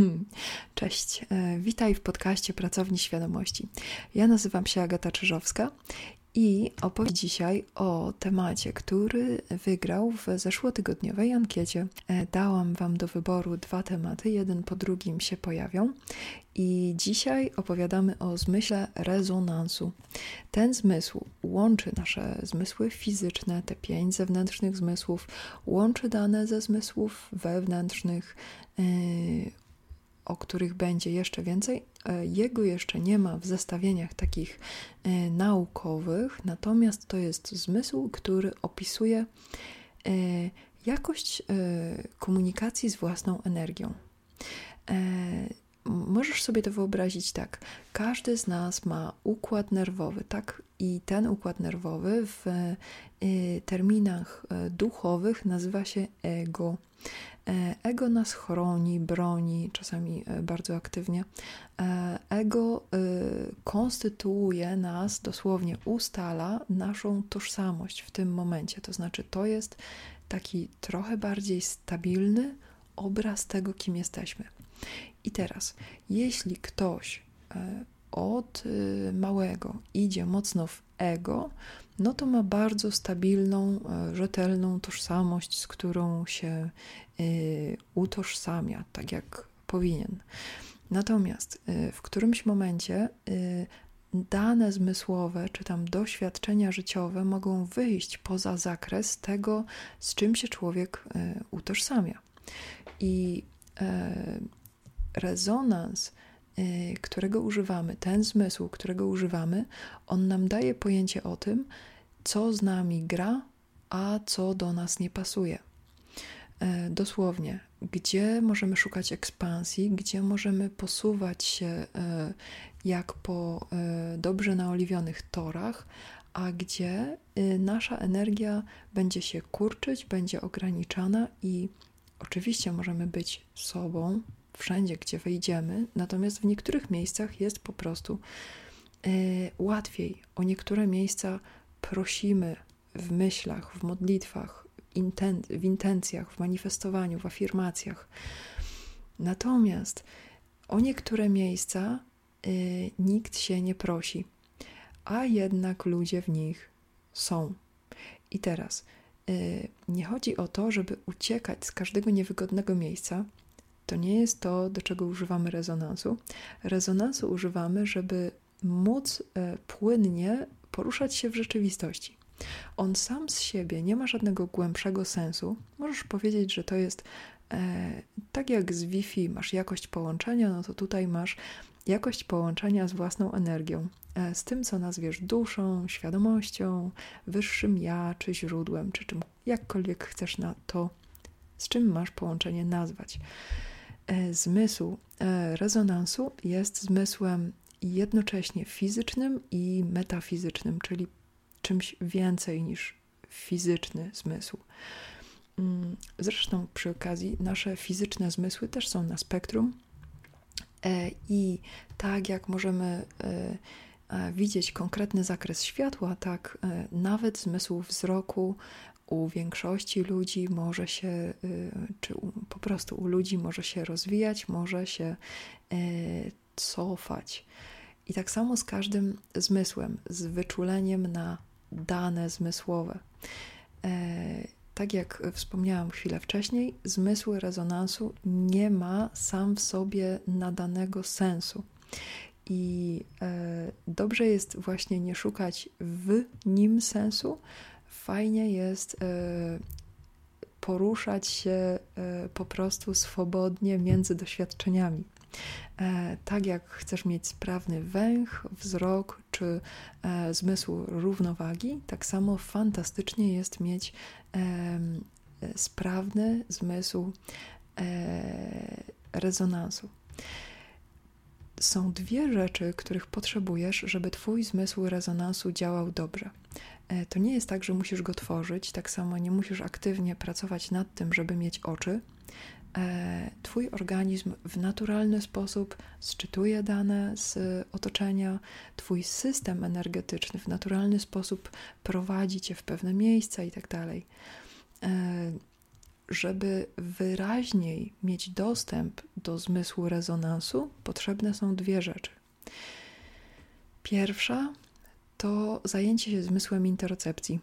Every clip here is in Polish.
Cześć, e, witaj w podcaście Pracowni Świadomości. Ja nazywam się Agata Czyżowska i opowiem dzisiaj o temacie, który wygrał w zeszłotygodniowej ankiecie. E, dałam Wam do wyboru dwa tematy, jeden po drugim się pojawią. I dzisiaj opowiadamy o zmyśle rezonansu. Ten zmysł łączy nasze zmysły fizyczne, te pięć zewnętrznych zmysłów, łączy dane ze zmysłów wewnętrznych, yy, o których będzie jeszcze więcej. E, jego jeszcze nie ma w zestawieniach takich e, naukowych, natomiast to jest zmysł, który opisuje e, jakość komunikacji z własną energią. Możesz sobie to wyobrazić tak. Każdy z nas ma układ nerwowy, tak? I ten układ nerwowy w terminach duchowych nazywa się ego. E, ego nas chroni, broni, czasami e, bardzo aktywnie. E, ego konstytuuje nas, dosłownie ustala naszą tożsamość w tym momencie. To znaczy, to jest taki trochę bardziej stabilny obraz tego, kim jesteśmy. I teraz, jeśli ktoś od małego idzie mocno w ego, no to ma bardzo stabilną, e, rzetelną tożsamość, z którą się e, utożsamia, tak jak powinien. Natomiast e, w którymś momencie dane zmysłowe czy tam doświadczenia życiowe mogą wyjść poza zakres tego, z czym się człowiek utożsamia. I rezonans którego używamy, ten zmysł, którego używamy, on nam daje pojęcie o tym, co z nami gra, a co do nas nie pasuje. E, dosłownie, gdzie możemy szukać ekspansji, gdzie możemy posuwać się e, jak po dobrze naoliwionych torach, a gdzie y, nasza energia będzie się kurczyć, będzie ograniczana i oczywiście możemy być sobą, wszędzie, gdzie wejdziemy, natomiast w niektórych miejscach jest po prostu e, łatwiej. O niektóre miejsca prosimy w myślach, w modlitwach, inten w intencjach, w manifestowaniu, w afirmacjach. Natomiast o niektóre miejsca y, nikt się nie prosi, a jednak ludzie w nich są. I teraz y, nie chodzi o to, żeby uciekać z każdego niewygodnego miejsca, to nie jest to, do czego używamy rezonansu. Rezonansu używamy, żeby móc e, płynnie poruszać się w rzeczywistości. On sam z siebie nie ma żadnego głębszego sensu. Możesz powiedzieć, że to jest e, tak jak z Wi-Fi masz jakość połączenia, no to tutaj masz jakość połączenia z własną energią, e, z tym, co nazwiesz duszą, świadomością, wyższym ja, czy źródłem, czy czym jakkolwiek chcesz na to, z czym masz połączenie nazwać. E, zmysł e, rezonansu jest zmysłem jednocześnie fizycznym i metafizycznym, czyli czymś więcej niż fizyczny zmysł. Mm, zresztą przy okazji nasze fizyczne zmysły też są na spektrum e, i tak jak możemy widzieć konkretny zakres światła, tak nawet zmysł wzroku u większości ludzi może się, y, czy po prostu u ludzi może się rozwijać, może się y, cofać. I tak samo z każdym zmysłem, z wyczuleniem na dane zmysłowe. E, tak jak wspomniałam chwilę wcześniej, zmysł rezonansu nie ma sam w sobie nadanego sensu. I e, dobrze jest właśnie nie szukać w nim sensu, fajnie jest e, poruszać się e, po prostu swobodnie między doświadczeniami. E, tak jak chcesz mieć sprawny węch, wzrok czy zmysł równowagi, tak samo fantastycznie jest mieć sprawny zmysł rezonansu. Są dwie rzeczy, których potrzebujesz, żeby Twój zmysł rezonansu działał dobrze. E, to nie jest tak, że musisz go tworzyć, tak samo nie musisz aktywnie pracować nad tym, żeby mieć oczy. E, twój organizm w naturalny sposób sczytuje dane z otoczenia, Twój system energetyczny w naturalny sposób prowadzi Cię w pewne miejsca i tak. E, żeby wyraźniej mieć dostęp do zmysłu rezonansu, potrzebne są dwie rzeczy. Pierwsza to zajęcie się zmysłem interocepcji,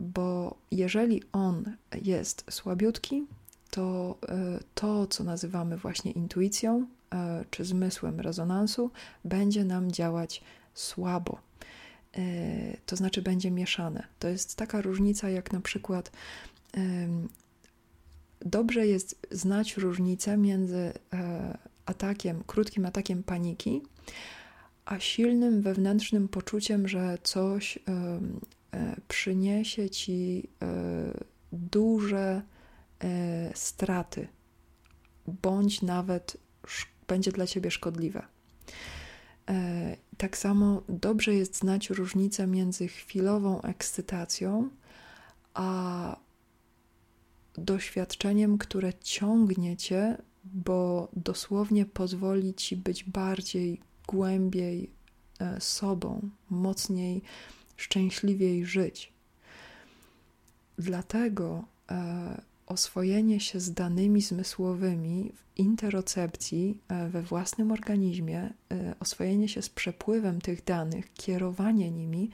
bo jeżeli on jest słabiutki, to e, to, co nazywamy właśnie intuicją e, czy zmysłem rezonansu, będzie nam działać słabo. E, to znaczy, będzie mieszane. To jest taka różnica, jak na przykład dobrze jest znać różnicę między atakiem, krótkim atakiem paniki, a silnym wewnętrznym poczuciem, że coś przyniesie ci duże E, straty, bądź nawet będzie dla ciebie szkodliwe. E, tak samo dobrze jest znać różnicę między chwilową ekscytacją a doświadczeniem, które ciągnie cię, bo dosłownie pozwoli ci być bardziej, głębiej e, sobą, mocniej, szczęśliwiej żyć. Dlatego oswojenie się z danymi zmysłowymi w interocepcji e, we własnym organizmie, e, oswojenie się z przepływem tych danych, kierowanie nimi,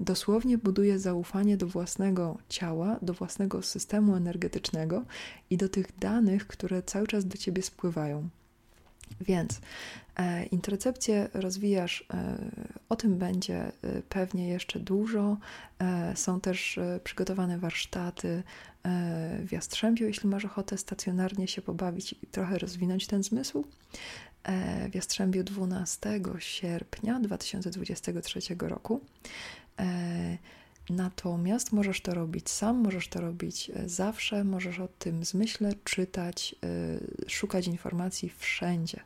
dosłownie buduje zaufanie do własnego ciała, do własnego systemu energetycznego i do tych danych, które cały czas do ciebie spływają. Więc e, intercepcję rozwijasz, e, o tym będzie e, pewnie jeszcze dużo. E, są też e, przygotowane warsztaty e, w Jastrzębiu, jeśli masz ochotę stacjonarnie się pobawić i trochę rozwinąć ten zmysł. W Jastrzębiu 12 sierpnia 2023 roku. Natomiast możesz to robić sam, możesz to robić e, zawsze, możesz o tym zmyśle czytać, e, szukać informacji wszędzie.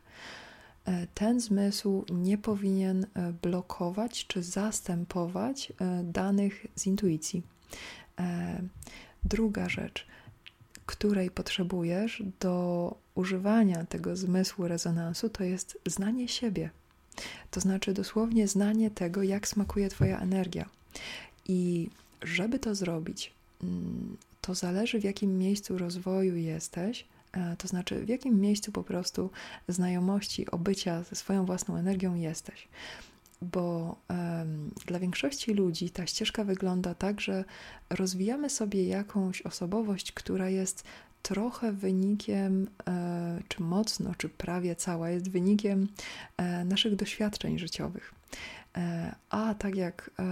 E, ten zmysł nie powinien blokować czy zastępować danych z intuicji. Druga rzecz, której potrzebujesz do używania tego zmysłu rezonansu, to jest znanie siebie. To znaczy dosłownie znanie tego, jak smakuje Twoja energia. I żeby to zrobić, mm, to zależy w jakim miejscu rozwoju jesteś, e, to znaczy w jakim miejscu po prostu znajomości, obycia ze swoją własną energią jesteś. Bo um, dla większości ludzi ta ścieżka wygląda tak, że rozwijamy sobie jakąś osobowość, która jest trochę wynikiem, e, czy mocno, czy prawie cała, jest wynikiem e, naszych doświadczeń życiowych. E, a tak jak e,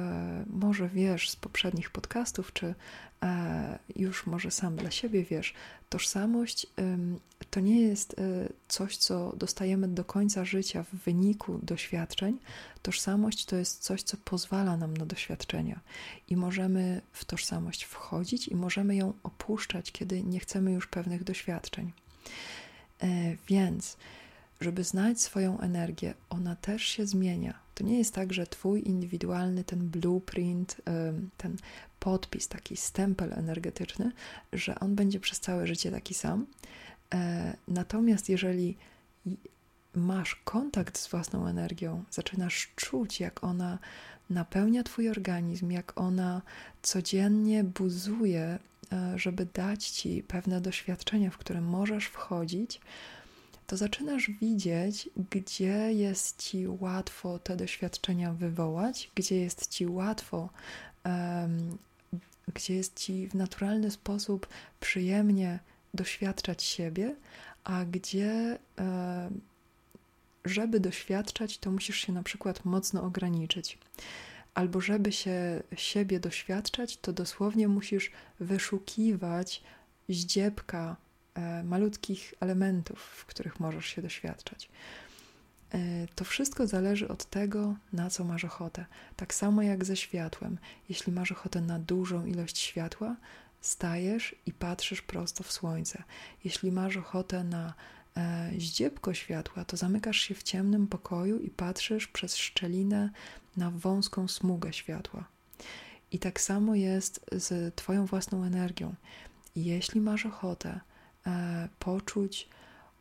może wiesz z poprzednich podcastów, czy e, już może sam dla siebie wiesz, tożsamość to nie jest coś, co dostajemy do końca życia w wyniku doświadczeń. Tożsamość to jest coś, co pozwala nam na doświadczenia i możemy w tożsamość wchodzić i możemy ją opuszczać, kiedy nie chcemy już pewnych doświadczeń. Więc żeby znać swoją energię, ona też się zmienia. To nie jest tak, że Twój indywidualny ten blueprint, ten podpis, taki stempel energetyczny, że on będzie przez całe życie taki sam. E, natomiast jeżeli masz kontakt z własną energią, zaczynasz czuć, jak ona napełnia Twój organizm, jak ona codziennie buzuje, e, żeby dać Ci pewne doświadczenia, w które możesz wchodzić, to zaczynasz widzieć, gdzie jest ci łatwo te doświadczenia wywołać, gdzie jest ci łatwo, um, gdzie jest ci w naturalny sposób przyjemnie doświadczać siebie, a gdzie, um, żeby doświadczać, to musisz się na przykład mocno ograniczyć. Albo żeby się siebie doświadczać, to dosłownie musisz wyszukiwać ździebka malutkich elementów, w których możesz się doświadczać. E, to wszystko zależy od tego, na co masz ochotę. Tak samo jak ze światłem. Jeśli masz ochotę na dużą ilość światła, stajesz i patrzysz prosto w słońce. Jeśli masz ochotę na e, zdziebko światła, to zamykasz się w ciemnym pokoju i patrzysz przez szczelinę na wąską smugę światła. I tak samo jest z Twoją własną energią. Jeśli masz ochotę, E, poczuć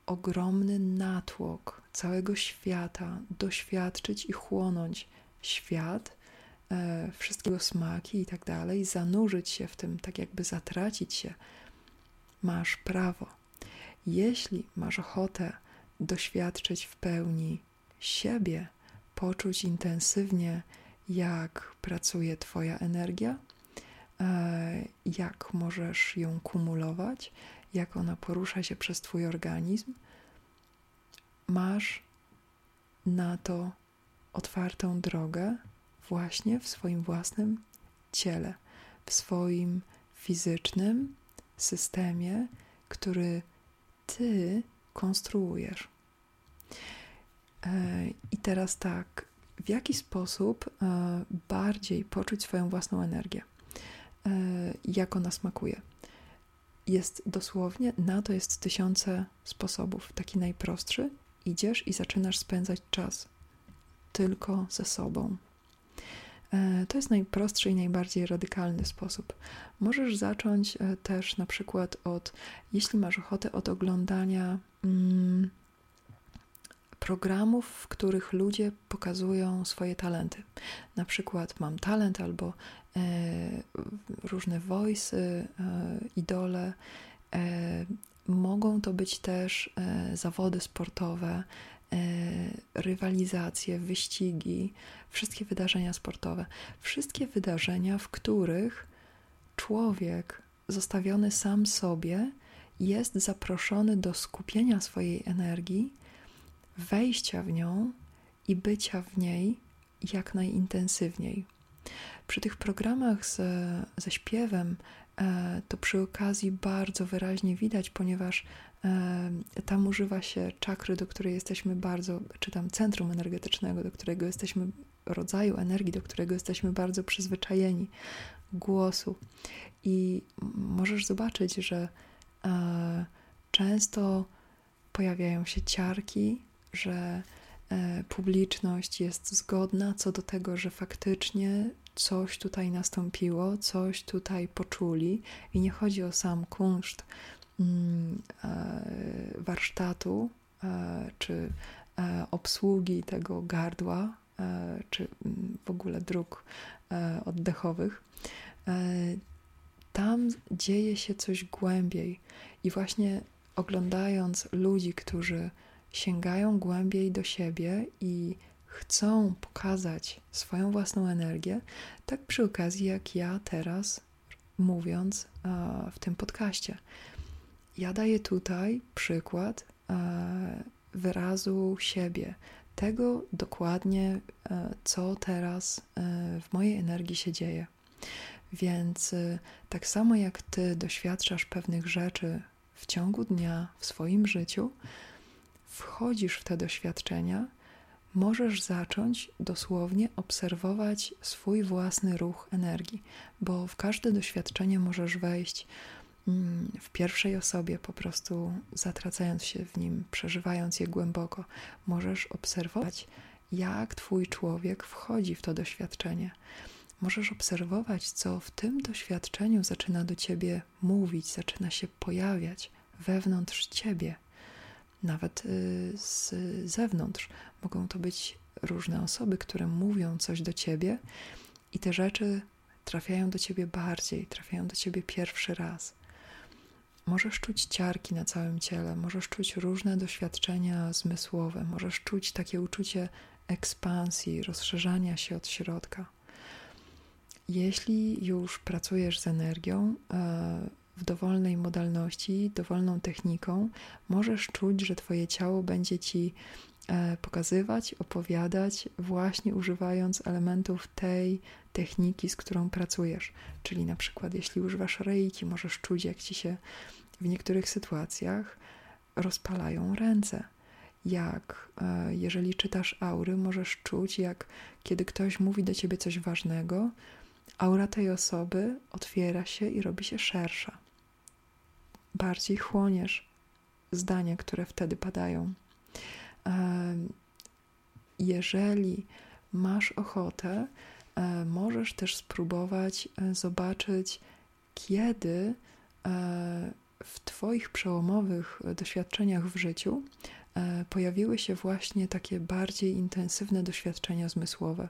ogromny natłok całego świata, doświadczyć i chłonąć świat, e, wszystkiego smaki i tak dalej, zanurzyć się w tym, tak jakby zatracić się masz prawo. Jeśli masz ochotę doświadczyć w pełni siebie, poczuć intensywnie, jak pracuje Twoja energia, e, jak możesz ją kumulować, jak ona porusza się przez Twój organizm, masz na to otwartą drogę właśnie w swoim własnym ciele, w swoim fizycznym systemie, który ty konstruujesz. E, I teraz tak, w jaki sposób e, bardziej poczuć swoją własną energię? E, jak ona smakuje? Jest dosłownie, na to jest tysiące sposobów. Taki najprostszy, idziesz i zaczynasz spędzać czas tylko ze sobą. E, to jest najprostszy i najbardziej radykalny sposób. Możesz zacząć e, też na przykład od, jeśli masz ochotę, od oglądania mm, programów, w których ludzie pokazują swoje talenty. Na przykład mam talent albo różne voice, e, idole. E, mogą to być też e, zawody sportowe, E, rywalizacje, wyścigi, wszystkie wydarzenia sportowe, wszystkie wydarzenia, w których człowiek zostawiony sam sobie jest zaproszony do skupienia swojej energii, wejścia w nią i bycia w niej jak najintensywniej. Przy tych programach z, ze śpiewem e, to przy okazji bardzo wyraźnie widać, ponieważ tam używa się czakry, do której jesteśmy bardzo, czy tam centrum energetycznego, do którego jesteśmy, rodzaju energii, do którego jesteśmy bardzo przyzwyczajeni, głosu. I możesz zobaczyć, że e, często pojawiają się ciarki, że e, publiczność jest zgodna co do tego, że faktycznie coś tutaj nastąpiło, coś tutaj poczuli i nie chodzi o sam kunszt, Mm, e, warsztatu e, czy e, obsługi tego gardła, czy mm, w ogóle dróg oddechowych, tam dzieje się coś głębiej. I właśnie oglądając ludzi, którzy sięgają głębiej do siebie i chcą pokazać swoją własną energię, tak przy okazji jak ja teraz mówiąc w tym podcaście. Ja daję tutaj przykład e, wyrazu siebie, tego dokładnie, e, co teraz e, w mojej energii się dzieje. Więc tak samo jak ty doświadczasz pewnych rzeczy w ciągu dnia, w swoim życiu, wchodzisz w te doświadczenia, możesz zacząć dosłownie obserwować swój własny ruch energii, bo w każde doświadczenie możesz wejść Mm, w pierwszej osobie, po prostu zatracając się w nim, przeżywając je głęboko, możesz obserwować, jak Twój człowiek wchodzi w to doświadczenie. Możesz obserwować, co w tym doświadczeniu zaczyna do Ciebie mówić, zaczyna się pojawiać wewnątrz Ciebie, nawet y, z zewnątrz. Mogą to być różne osoby, które mówią coś do Ciebie, i te rzeczy trafiają do Ciebie bardziej, trafiają do Ciebie pierwszy raz. Możesz czuć ciarki na całym ciele, możesz czuć różne doświadczenia zmysłowe, możesz czuć takie uczucie ekspansji, rozszerzania się od środka. Jeśli już pracujesz z energią e, w dowolnej modalności, dowolną techniką, możesz czuć, że Twoje ciało będzie Ci e, pokazywać, opowiadać, właśnie używając elementów tej techniki, z którą pracujesz. Czyli na przykład, jeśli używasz reiki, możesz czuć, jak ci się w niektórych sytuacjach rozpalają ręce. Jak e, jeżeli czytasz aury, możesz czuć, jak kiedy ktoś mówi do ciebie coś ważnego, aura tej osoby otwiera się i robi się szersza. Bardziej chłoniesz zdania, które wtedy padają. E, jeżeli masz ochotę, e, możesz też spróbować zobaczyć, kiedy w Twoich przełomowych doświadczeniach w życiu e, pojawiły się właśnie takie bardziej intensywne doświadczenia zmysłowe.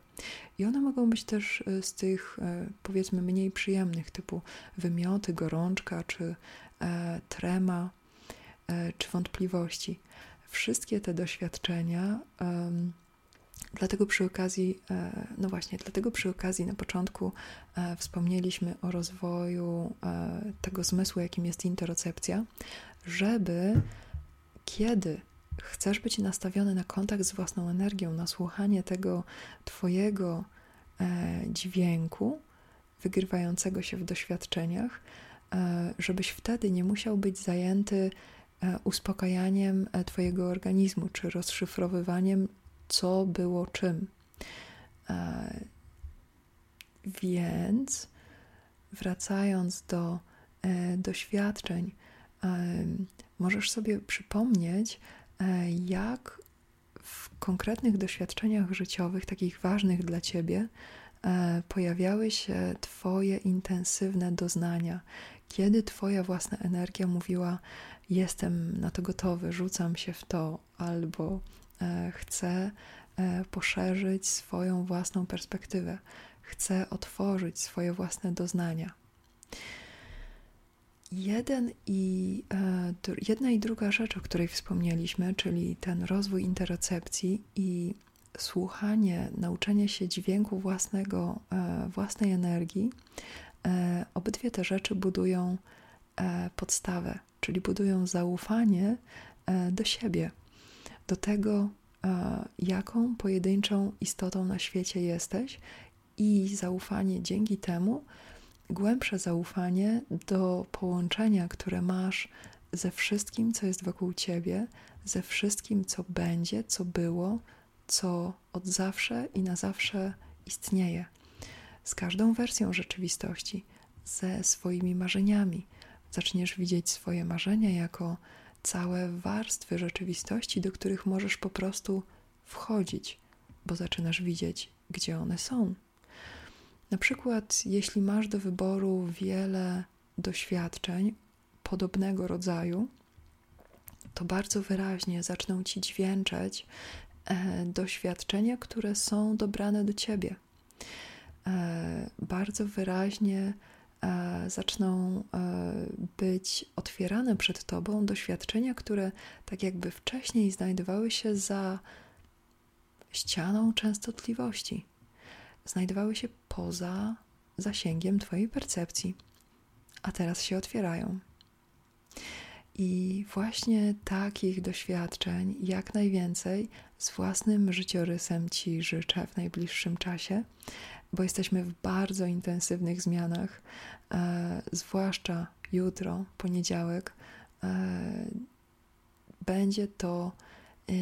I one mogą być też e, z tych, e, powiedzmy, mniej przyjemnych, typu wymioty, gorączka, czy trema, czy wątpliwości. Wszystkie te doświadczenia. Dlatego przy okazji, no właśnie, dlatego przy okazji na początku wspomnieliśmy o rozwoju tego zmysłu, jakim jest interocepcja, żeby kiedy chcesz być nastawiony na kontakt z własną energią, na słuchanie tego Twojego e, dźwięku wygrywającego się w doświadczeniach, e, żebyś wtedy nie musiał być zajęty e, uspokajaniem Twojego organizmu czy rozszyfrowywaniem, co było czym. Więc wracając do doświadczeń, możesz sobie przypomnieć, jak w konkretnych doświadczeniach życiowych, takich ważnych dla ciebie, e, pojawiały się Twoje intensywne doznania, kiedy Twoja własna energia mówiła: Jestem na to gotowy, rzucam się w to, albo e, chcę poszerzyć swoją własną perspektywę, chcę otworzyć swoje własne doznania. Jeden i, e, jedna i druga rzecz, o której wspomnieliśmy, czyli ten rozwój interocepcji i słuchanie, nauczenie się dźwięku własnego, e, własnej energii, e, obydwie te rzeczy budują podstawę, czyli budują zaufanie do siebie, do tego, jaką pojedynczą istotą na świecie jesteś, i zaufanie dzięki temu głębsze zaufanie do połączenia, które masz ze wszystkim, co jest wokół ciebie, ze wszystkim, co będzie, co było, co od zawsze i na zawsze istnieje, z każdą wersją rzeczywistości, ze swoimi marzeniami. Zaczniesz widzieć swoje marzenia jako całe warstwy rzeczywistości, do których możesz po prostu wchodzić, bo zaczynasz widzieć, gdzie one są. Na przykład, jeśli masz do wyboru wiele doświadczeń podobnego rodzaju, to bardzo wyraźnie zaczną ci dźwięczeć e, doświadczenia, które są dobrane do ciebie. E, bardzo wyraźnie e, zaczną e, być otwierane przed tobą doświadczenia, które tak jakby wcześniej znajdowały się za ścianą częstotliwości znajdowały się poza zasięgiem Twojej percepcji, a teraz się otwierają. I właśnie takich doświadczeń jak najwięcej z własnym życiorysem Ci życzę w najbliższym czasie, bo jesteśmy w bardzo intensywnych zmianach, e, zwłaszcza jutro, poniedziałek. E, będzie to e,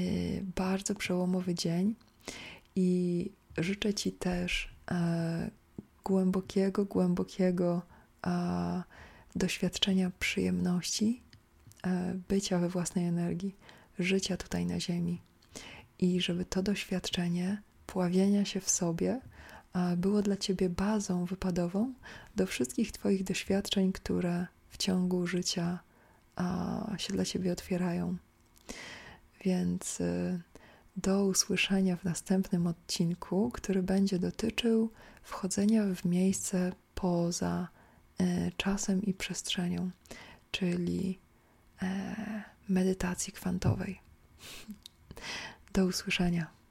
bardzo przełomowy dzień i życzę Ci też e, głębokiego, głębokiego e, doświadczenia przyjemności e, bycia we własnej energii, życia tutaj na Ziemi. I żeby to doświadczenie pławienia się w sobie e, było dla Ciebie bazą wypadową do wszystkich Twoich doświadczeń, które w ciągu życia się dla Ciebie otwierają. Więc e, do usłyszenia w następnym odcinku, który będzie dotyczył wchodzenia w miejsce poza e, czasem i przestrzenią, czyli e, medytacji kwantowej. Do usłyszenia.